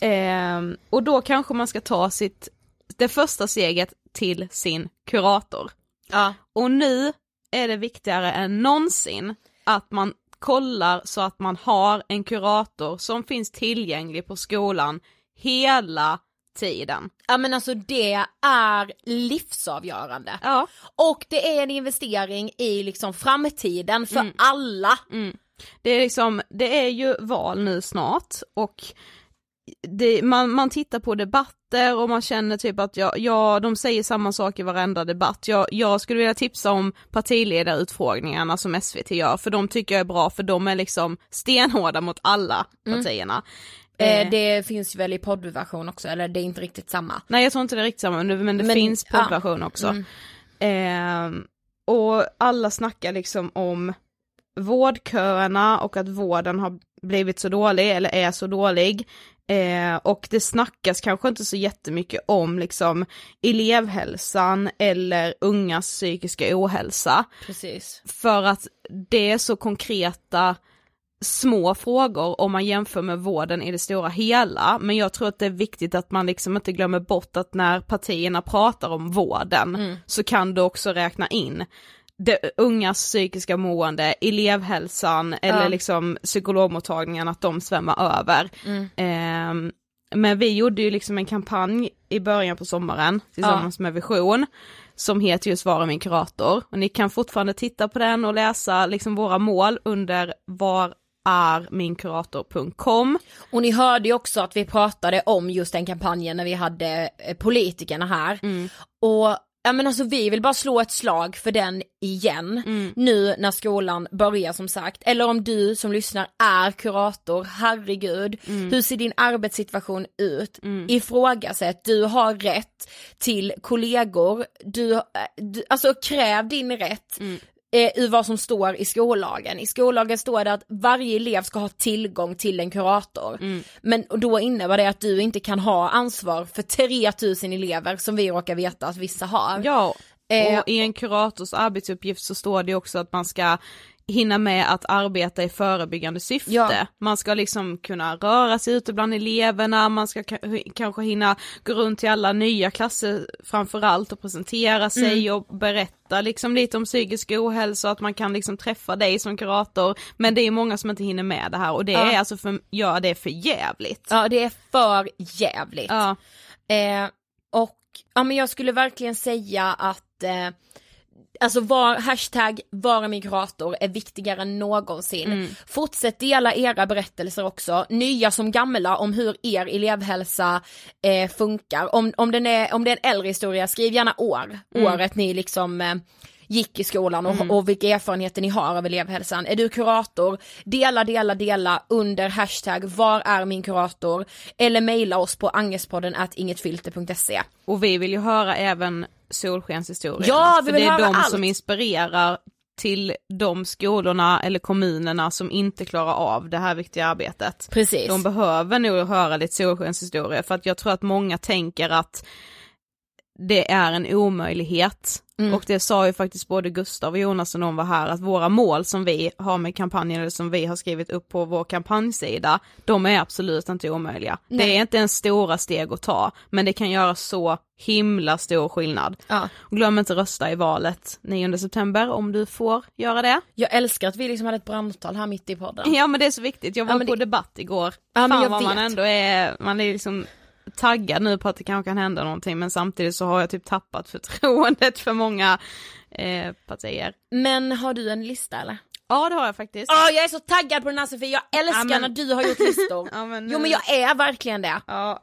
Ehm, och då kanske man ska ta sitt, det första steget till sin kurator. Ja. Och nu är det viktigare än någonsin att man kollar så att man har en kurator som finns tillgänglig på skolan hela tiden. ja men alltså det är livsavgörande. Ja. Och det är en investering i liksom framtiden för Mm. alla. Det är liksom, det är ju val nu snart och det, man, man tittar på debatter och man känner typ att ja, ja de säger samma sak i varenda debatt. Jag, jag skulle vilja tipsa om partiledarutfrågningarna som SVT gör för de tycker jag är bra för de är liksom stenhårda mot alla partierna. Eh, Eh, det finns väl i poddversion också, eller det är inte riktigt samma. Nej jag tror inte det är riktigt samma men det, men finns ja. poddversion också. Ehm, och alla snackar liksom om vårdköerna och att vården har blivit så dålig eller är så dålig. Eh, och det snackas kanske inte så jättemycket om liksom elevhälsan eller ungas psykiska ohälsa. Precis. För att det är så konkreta små frågor om man jämför med vården i det stora hela, men jag tror att det är viktigt att man liksom inte glömmer bort att när partierna pratar om vården så kan du också räkna in det ungas psykiska mående, elevhälsan eller liksom psykologmottagningen, att de svämmar över. Ehm, men vi gjorde ju liksom en kampanj i början på sommaren tillsammans med Vision som heter just Vara min kurator och ni kan fortfarande titta på den och läsa liksom våra mål under var är minkurator.com. Och ni hörde ju också att vi pratade om just den kampanjen när vi hade eh, politikerna här. Och ja men alltså vi vill bara slå ett slag för den igen. Nu när skolan börjar som sagt. Eller om du som lyssnar är kurator, herregud, hur ser din arbetssituation ut? Ifrågasätt, du har rätt till kollegor, du, eh, du alltså kräv din rätt eh, ur vad som står i skollagen. I skollagen står det att varje elev ska ha tillgång till en kurator. Men då innebär det att du inte kan ha ansvar för 3000 elever som vi råkar veta att vissa har. Ja, Eh, och i en kurators arbetsuppgift så står det också att man ska hinna med att arbeta i förebyggande syfte. Ja. Man ska liksom kunna röra sig ute bland eleverna, man ska ka- kanske hinna gå runt till alla nya klasser framförallt och presentera sig och berätta liksom lite om psykisk ohälsa, att man kan liksom träffa dig som kurator. Men det är många som inte hinner med det här och det Ja. är alltså för, ja det är för jävligt. Ja det är för jävligt. Ja. Eh, och ja men jag skulle verkligen säga att eh, Alltså var, hashtag vara min kurator är viktigare än någonsin. Fortsätt dela era berättelser också, nya som gamla om hur er elevhälsa eh, funkar. Om, om, den är, om det är en äldre historia, skriv gärna år, året ni liksom eh, gick i skolan och, och vilka erfarenheter ni har av elevhälsan. Är du kurator, dela, dela, dela under hashtag var är min kurator eller mejla oss på angespodden ingetfilter.se. Och vi vill ju höra även solskenshistorier. Ja, vi För vill det är höra de allt. som inspirerar till de skolorna eller kommunerna som inte klarar av det här viktiga arbetet. Precis. De behöver nog höra lite solskenshistorier för att jag tror att många tänker att det är en omöjlighet. Mm. Och det sa ju faktiskt både Gustav och Jonas när de var här att våra mål som vi har med kampanjen eller som vi har skrivit upp på vår kampanjsida, de är absolut inte omöjliga. Det är inte en stora steg att ta, men det kan göra så himla stor skillnad. Ja. Och glöm inte rösta i valet 9 september om du får göra det. Jag älskar att vi liksom hade ett brandtal här mitt i podden. Ja men det är så viktigt, jag var Ja, men på det- debatt igår. Ja, men Fan jag vad man vet. ändå är, man är liksom taggad nu på att det kanske kan hända någonting men samtidigt så har jag typ tappat förtroendet för många eh, partier. Men har du en lista eller? Ja det har jag faktiskt. Åh jag är så taggad på den här Sofie, jag älskar Ja, men- när du har gjort listor. Ja, men Jo men jag är verkligen det. Ja.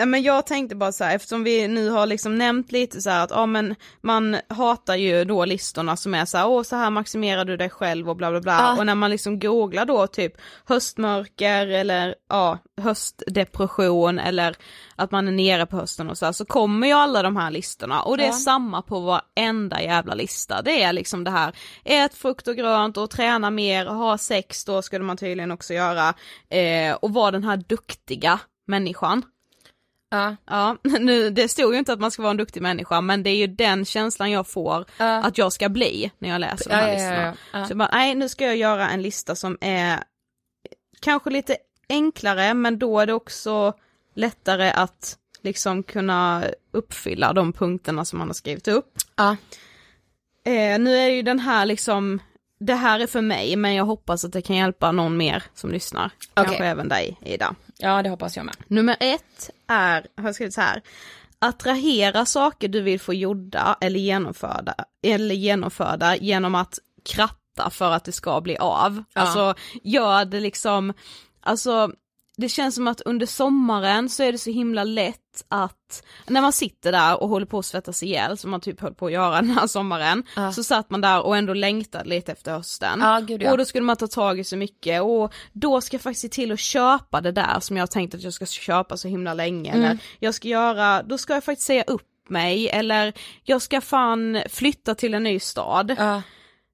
Ja, men jag tänkte bara så här, eftersom vi nu har liksom nämnt lite så här att ja men man hatar ju då listorna som är så här, åh så här maximerar du dig själv och bla bla bla Ja. och när man liksom googlar då typ höstmörker eller ja höstdepression eller att man är nere på hösten och så här, så kommer ju alla de här listorna och det är Ja. samma på varenda jävla lista. Det är liksom det här, ät frukt och grönt och träna mer, ha sex då skulle man tydligen också göra eh, och vara den här duktiga människan. Ja. Ja, nu, det stod ju inte att man ska vara en duktig människa men det är ju den känslan jag får Ja. att jag ska bli när jag läser de Ja, här ja, listorna. ja. Så jag bara, nej nu ska jag göra en lista som är kanske lite enklare men då är det också lättare att liksom kunna uppfylla de punkterna som man har skrivit upp. Ja. Eh, nu är ju den här liksom, det här är för mig men jag hoppas att det kan hjälpa någon mer som lyssnar. Kanske även dig Ida. ja, det hoppas jag med. Nummer ett är, har jag skrivit så här, attrahera saker du vill få gjorda eller genomförda, eller genomförda genom att kratta för att det ska bli av. Ja. Alltså gör det liksom, alltså det känns som att under sommaren så är det så himla lätt att när man sitter där och håller på att svettas ihjäl som man typ höll på att göra den här sommaren Ja. så satt man där och ändå längtade lite efter hösten. Ja, gud, ja. Och då skulle man ta tag i så mycket och då ska jag faktiskt se till att köpa det där som jag har tänkt att jag ska köpa så himla länge Mm. eller jag ska göra, då ska jag faktiskt säga upp mig eller jag ska fan flytta till en ny stad. Ja.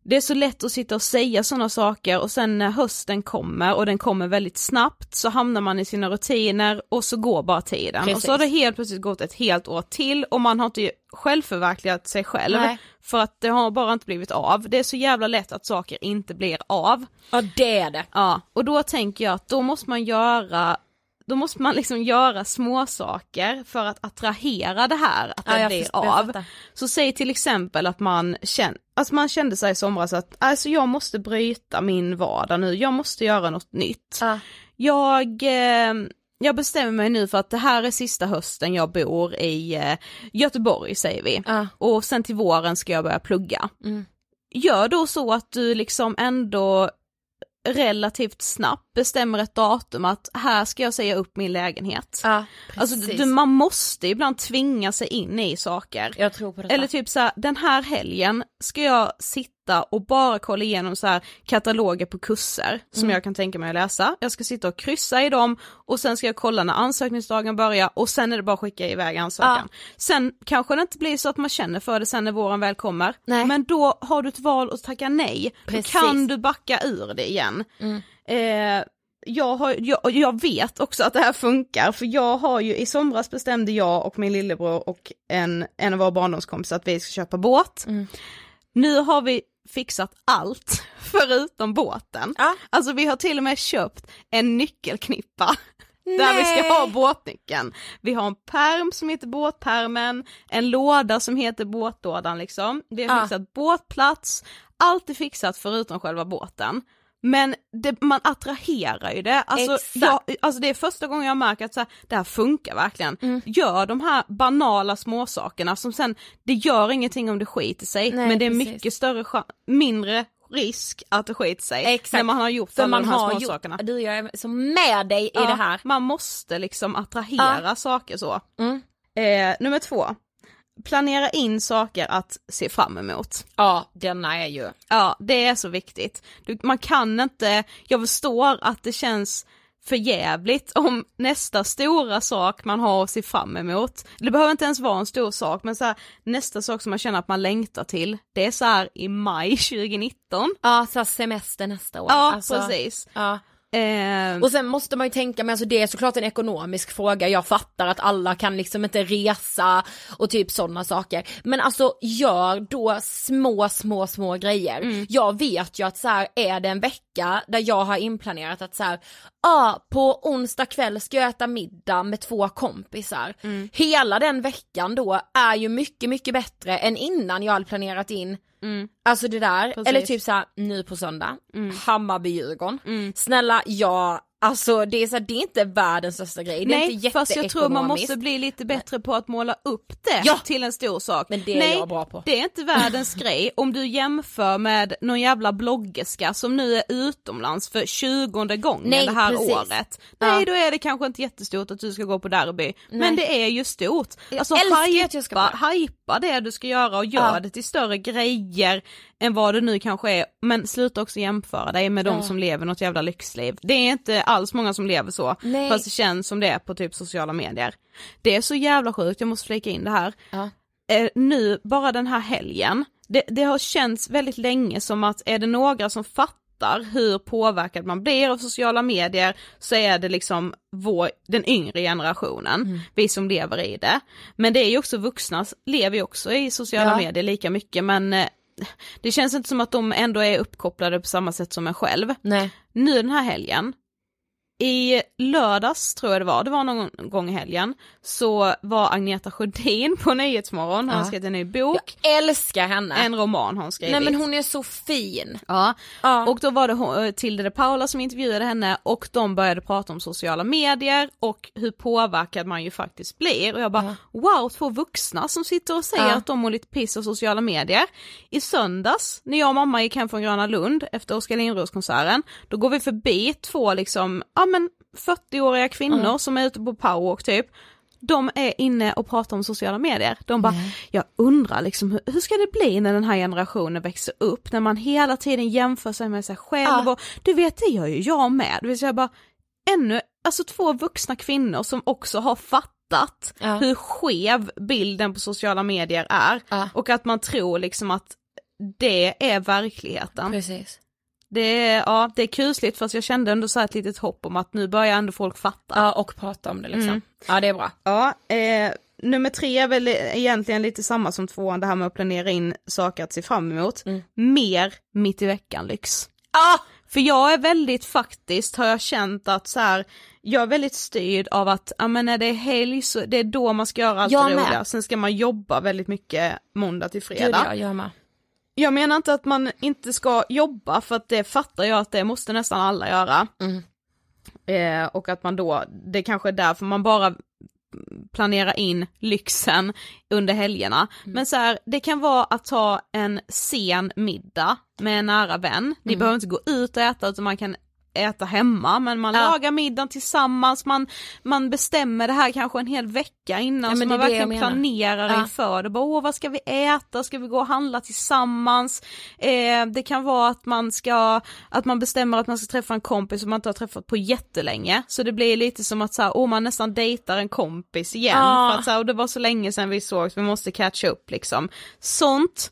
Det är så lätt att sitta och säga sådana saker och sen när hösten kommer och den kommer väldigt snabbt så hamnar man i sina rutiner och så går bara tiden. Och Precis. så har det helt plötsligt gått ett helt år till och man har inte självförverkligat sig själv Nej. för att det har bara inte blivit av. Det är så jävla lätt att saker inte blir av. ja, det är det. Ja, och då tänker jag att då måste man göra då måste man liksom göra små saker för att attrahera det här, att det Ja, blir av. Så säg till exempel att man känner, alltså man kände sig i somras att alltså jag måste bryta min vardag nu, jag måste göra något nytt. Ja. Jag, eh, jag bestämmer mig nu för att det här är sista hösten jag bor i eh, Göteborg säger vi. Ja. Och sen till våren ska jag börja plugga. Mm. Gör då så att du liksom ändå relativt snabbt bestämmer ett datum att här ska jag säga upp min lägenhet. Ja, Alltså du, man måste ibland tvinga sig in i saker. Jag tror på det. Eller typ så här, den här helgen ska jag sitta och bara kolla igenom så här kataloger på kurser som Mm. jag kan tänka mig att läsa. Jag ska sitta och kryssa i dem och sen ska jag kolla när ansökningsdagen börjar och sen är det bara att skicka iväg ansökan. Sen kanske det inte blir så att man känner för det sen när våren väl kommer. Nej. Men då har du ett val att tacka nej. Precis. Då kan du backa ur det igen. Mm. Eh, jag, har, jag, jag vet också att det här funkar för jag har ju i somras bestämde jag och min lillebror och en, en av våra barndomskompisar att vi ska köpa båt. Mm. Nu har vi fixat allt förutom båten. Ja. Alltså vi har till och med köpt en nyckelknippa där vi ska Nej. ha båtnyckeln. Vi har en perm som heter båtpermen, en låda som heter båtlådan liksom. Vi har Ja. fixat båtplats, allt är fixat förutom själva båten. Men det, man attraherar ju det, alltså, jag, alltså det är första gången jag märker att så här, det här funkar verkligen. Mm. Gör de här banala småsakerna som sen, det gör ingenting om det skiter sig, Nej, men det är precis. mycket större, mindre risk att det skiter sig Exakt. när man har gjort För alla man de här har småsakerna. gjort, du jag är så med dig i Ja, det här. Man måste liksom attrahera saker så. Mm. Eh, nummer två, planera in saker att se fram emot. Ja, denna är ju. Ja, det är så viktigt. Du, man kan inte, jag förstår att det känns för jävligt om nästa stora sak man har att se fram emot, det behöver inte ens vara en stor sak, men så här, nästa sak som man känner att man längtar till, det är så här i maj 2019. Ja, så semester nästa år. Ja, Alltså, precis. Ja. Eh, Och sen måste man ju tänka, men alltså det är såklart en ekonomisk fråga, jag fattar att alla kan liksom inte resa och typ sådana saker. Men alltså gör då små, små, små grejer. Mm. Jag vet ju att så här är det en vecka där jag har inplanerat att så här, ja på onsdag kväll ska jag äta middag med två kompisar. Mm. Hela den veckan då är ju mycket, mycket bättre än innan jag hade planerat in Mm. Alltså det där, Precis. eller typ såhär nu på söndag, Mm. Hammarby-Djurgården. Mm. Snälla, jag, Alltså det är så här, det är inte världens största grej, det är Nej, inte fast jag tror man måste bli lite bättre på att måla upp det Ja. till en stor sak. Men det är Nej, jag bra på. det är inte världens grej om du jämför med någon jävla bloggerska som nu är utomlands för tjugonde gången Nej, det här precis. året. Nej, Ja. då är det kanske inte jättestort att du ska gå på derby, men det är ju stort. Alltså hypa, hypa det du ska göra och gör Ja. det till större grejer än vad det nu kanske är, men sluta också jämföra dig med de Ja. som lever något jävla lyxliv. Det är inte alls många som lever så, Nej. fast det känns som det är på typ sociala medier. Det är så jävla sjukt, jag måste flika in det här. Ja. Eh, nu, bara den här helgen, det, det har känts väldigt länge som att är det några som fattar hur påverkad man blir av sociala medier så är det liksom vår, den yngre generationen, Mm. vi som lever i det. Men det är ju också vuxna, lever ju också i sociala Ja. medier lika mycket men eh, det känns inte som att de ändå är uppkopplade på samma sätt som en själv. Nej. Nu den här helgen, i lördags tror jag det var, det var någon gång i helgen, så var Agneta Sjödin på Nyhetsmorgon, hon har Ja. skrivit en ny bok, Älskar henne. en roman har hon skrivit. Nej men hon är så fin. Ja, Ja. och då var det eh, Tilde de Paula som intervjuade henne och de började prata om sociala medier och hur påverkad man ju faktiskt blir och jag bara wow, två vuxna som sitter och säger Ja. att de mår lite piss av sociala medier. I söndags när jag och mamma gick hem från Gröna Lund efter Oskar Lindros-konserten, då går vi förbi två liksom, ja men 40-åriga kvinnor som är ute på powerwalk typ, de är inne och pratar om sociala medier. De bara, jag undrar liksom hur, hur ska det bli när den här generationen växer upp, när man hela tiden jämför sig med sig själv Ja. och du vet det gör ju jag med. Det vill säga bara, ännu, alltså två vuxna kvinnor som också har fattat Ja. hur skev bilden på sociala medier är Ja. och att man tror liksom att det är verkligheten. Precis. Det är, ja, det är kusligt fast jag kände ändå så här ett litet hopp om att nu börjar ändå folk fatta. Ja och prata om det liksom. Mm. Ja det är bra. Ja, eh, nummer tre är väl egentligen lite samma som tvåan, det här med att planera in saker att se fram emot. Mer mitt i veckan-lyx. Ah! För jag är väldigt faktiskt, har jag känt att så här, jag är väldigt styrd av att, ja men när det är helg så det är då man ska göra allt Jag det roliga, sen ska man jobba väldigt mycket måndag till fredag. Gud jag gör med. Jag menar inte att man inte ska jobba för att det fattar jag att det måste nästan alla göra. Mm. Eh, och att man då, det kanske är därför man bara planerar in lyxen under helgerna. Mm. Men så här, det kan vara att ta en sen middag med en nära vän. Ni Mm. behöver inte gå ut och äta utan man kan äta hemma men man Ja. lagar middagen tillsammans, man, man bestämmer det här kanske en hel vecka innan Ja, så man verkligen planerar Ja. inför det. Bara, åh vad ska vi äta, ska vi gå och handla tillsammans? Eh, det kan vara att man ska, att man bestämmer att man ska träffa en kompis som man inte har träffat på jättelänge. Så det blir lite som att så här, åh man nästan dejtar en kompis igen. Ja. För att så här, och det var så länge sedan vi sågs, vi måste catcha upp liksom. Sånt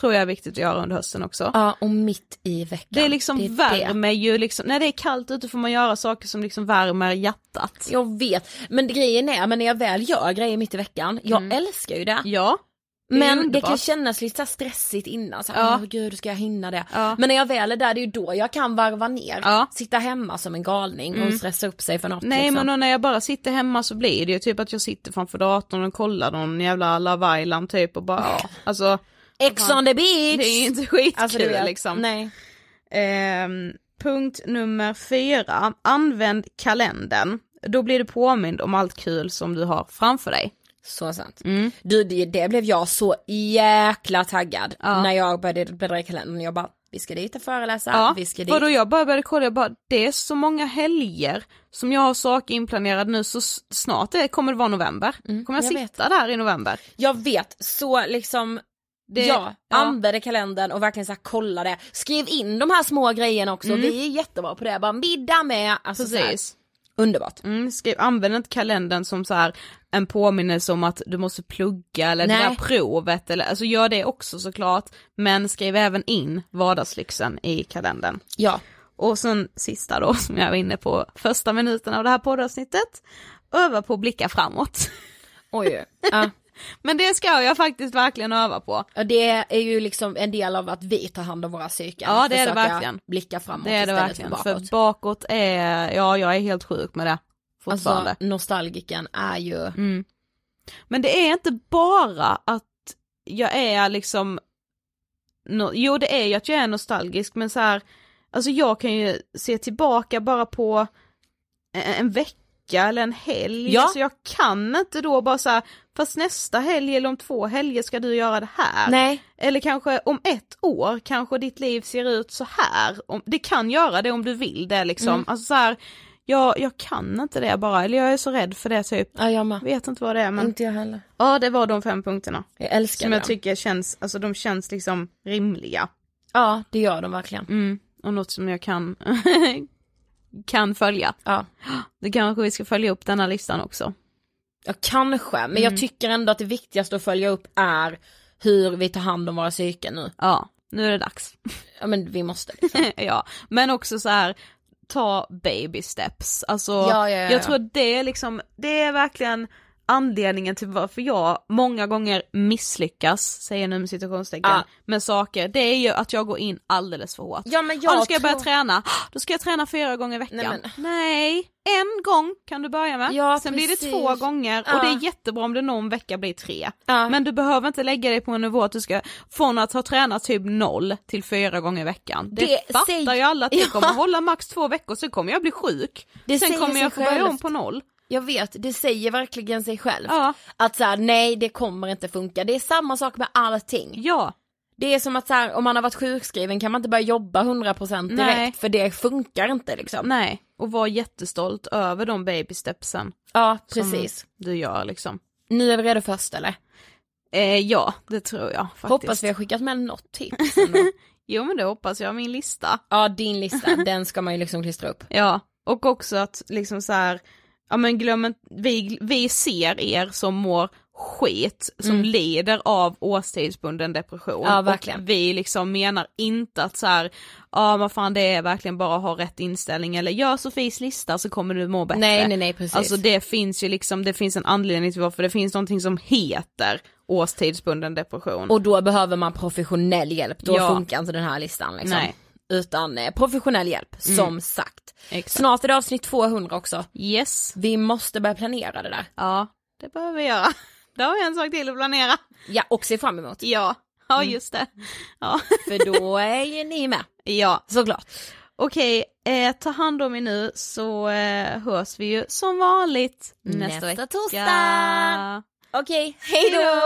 tror jag är viktigt att göra under hösten också. Ja och mitt i veckan. Det är liksom det. värmer ju liksom, när det är kallt ute får man göra saker som liksom värmer hjärtat. Jag vet, men grejen är, men när jag väl gör grejer mitt i veckan, jag älskar ju det. Ja. det är Men det underbart. kan kännas lite stressigt innan, så här, Ja. åh gud ska jag hinna det? Ja. Men när jag väl är där, det är ju då jag kan varva ner, Ja. Mm. sitta hemma som en galning och stressa upp sig för något Nej liksom. men när jag bara sitter hemma så blir det ju typ att jag sitter framför datorn och kollar någon jävla Love Island typ och bara ja, alltså Ex on the beach! det är inte skitkul alltså, du vet. liksom. Nej. Ehm, punkt nummer fyra, använd kalendern. Då blir du påmind om allt kul som du har framför dig. Så sant. Mm. Du, det, det blev jag så jäkla taggad Ja. när jag började bläddra i kalendern. Jag bara, vi ska dit och föreläsa, Ja, vi ska dit. för då jag bara började kolla, jag bara, det är så många helger som jag har saker inplanerade nu så snart det kommer det vara november. kommer jag, jag vet. sitta där i november? Jag vet, så liksom Det- ja, ja. använde kalendern och verkligen så här, kolla det. Skriv in de här små grejerna också, vi är jättebra på det. Bara middag med, alltså Precis. underbart. Mm, skriv, använd inte kalendern som så här en påminnelse om att du måste plugga eller det Nej. där provet eller, alltså gör det också såklart, men skriv även in vardagslyxen i kalendern. Ja. Och sen sista då, som jag var inne på första minuten av det här poddavsnittet, öva på att blicka framåt. Oj. ja. Men det ska jag faktiskt verkligen öva på. Ja, Det är ju liksom en del av att vi tar hand om våra psyken. Ja, det är det verkligen. blicka framåt Det är det verkligen, för för bakåt. bakåt är, ja jag är helt sjuk med det fortfarande. Alltså nostalgiken är ju, Mm. Men det är inte bara att jag är liksom, no, jo det är ju att jag är nostalgisk men så här, alltså jag kan ju se tillbaka bara på en vecka eller en helg, Ja. så jag kan inte då bara säga fast nästa helg eller om två helger ska du göra det här. Nej. Eller kanske om ett år kanske ditt liv ser ut så här. Det kan göra det om du vill det liksom. Mm. Alltså så här, jag, jag kan inte det bara, eller jag är så rädd för det typ. Ja jag med. Vet inte vad det är men Inte jag heller. ja det var de fem punkterna. Jag älskar Som jag tycker känns, alltså de känns liksom rimliga. Ja det gör de verkligen. Mm. Och något som jag kan, kan följa. Ja. Det kanske vi ska följa upp den här listan också. Ja kanske, men Mm. jag tycker ändå att det viktigaste att följa upp är hur vi tar hand om våra psyken nu. Ja, nu är det dags. Ja men vi måste liksom. ja, men också så här ta baby steps. Alltså, Ja, ja, ja, ja. jag tror att det är liksom, det är verkligen anledningen till varför jag många gånger misslyckas, säger jag nu med citationstecken, Ja. med saker, det är ju att jag går in alldeles för hårt. Ja men Ja, jag nu ska jag börja tror- träna, då ska jag träna fyra gånger i veckan. Nej, men- Nej, en gång kan du börja med, Ja, sen blir det precis. två gånger och Ja. det är jättebra om det någon vecka blir tre. Men du behöver inte lägga dig på en nivå att du ska, från att ha tränat typ noll till fyra gånger i veckan. Det, Det fattar säger- ju alla att det Ja. kommer hålla max två veckor, sen kommer jag bli sjuk. Det sen kommer jag få börja om på noll. Jag vet, det säger verkligen sig själv. Ja. Att så här, nej det kommer inte funka. Det är samma sak med allting. Ja, Det är som att så här, om man har varit sjukskriven kan man inte börja jobba 100% direkt Nej. för det funkar inte liksom. nej, och var jättestolt över de baby stepsen Ja som precis. du gör liksom. Nu är vi redo först eller? Eh, ja, det tror jag faktiskt. Hoppas vi har skickat med något tips. Jo men det hoppas jag, min lista. Ja din lista, den ska man ju liksom klistra upp. Ja, och också att liksom så här, ja men glöm inte, vi, vi ser er som mår skit, som lider av årstidsbunden depression. Mm. Ja, verkligen. Och vi liksom menar inte att så här, ja vad fan det är verkligen bara att ha rätt inställning eller gör Sofies lista så kommer du må bättre. Nej nej nej precis. Alltså det finns ju liksom, det finns en anledning till varför det finns någonting som heter årstidsbunden depression. Och då behöver man professionell hjälp, då Ja. funkar inte den här listan liksom. Nej. Utan eh, professionell hjälp, som sagt. Exakt. Snart är det avsnitt 200 också. Yes, Vi måste börja planera det där. ja det behöver vi göra. Då har vi en sak till att planera. Ja, och se fram emot. Ja, ja Mm. just det. Ja, För då är ju ni med, ja. såklart. okej, eh, ta hand om er nu så eh, hörs vi ju som vanligt nästa, Nästa vecka. torsdag. Okej, hej då!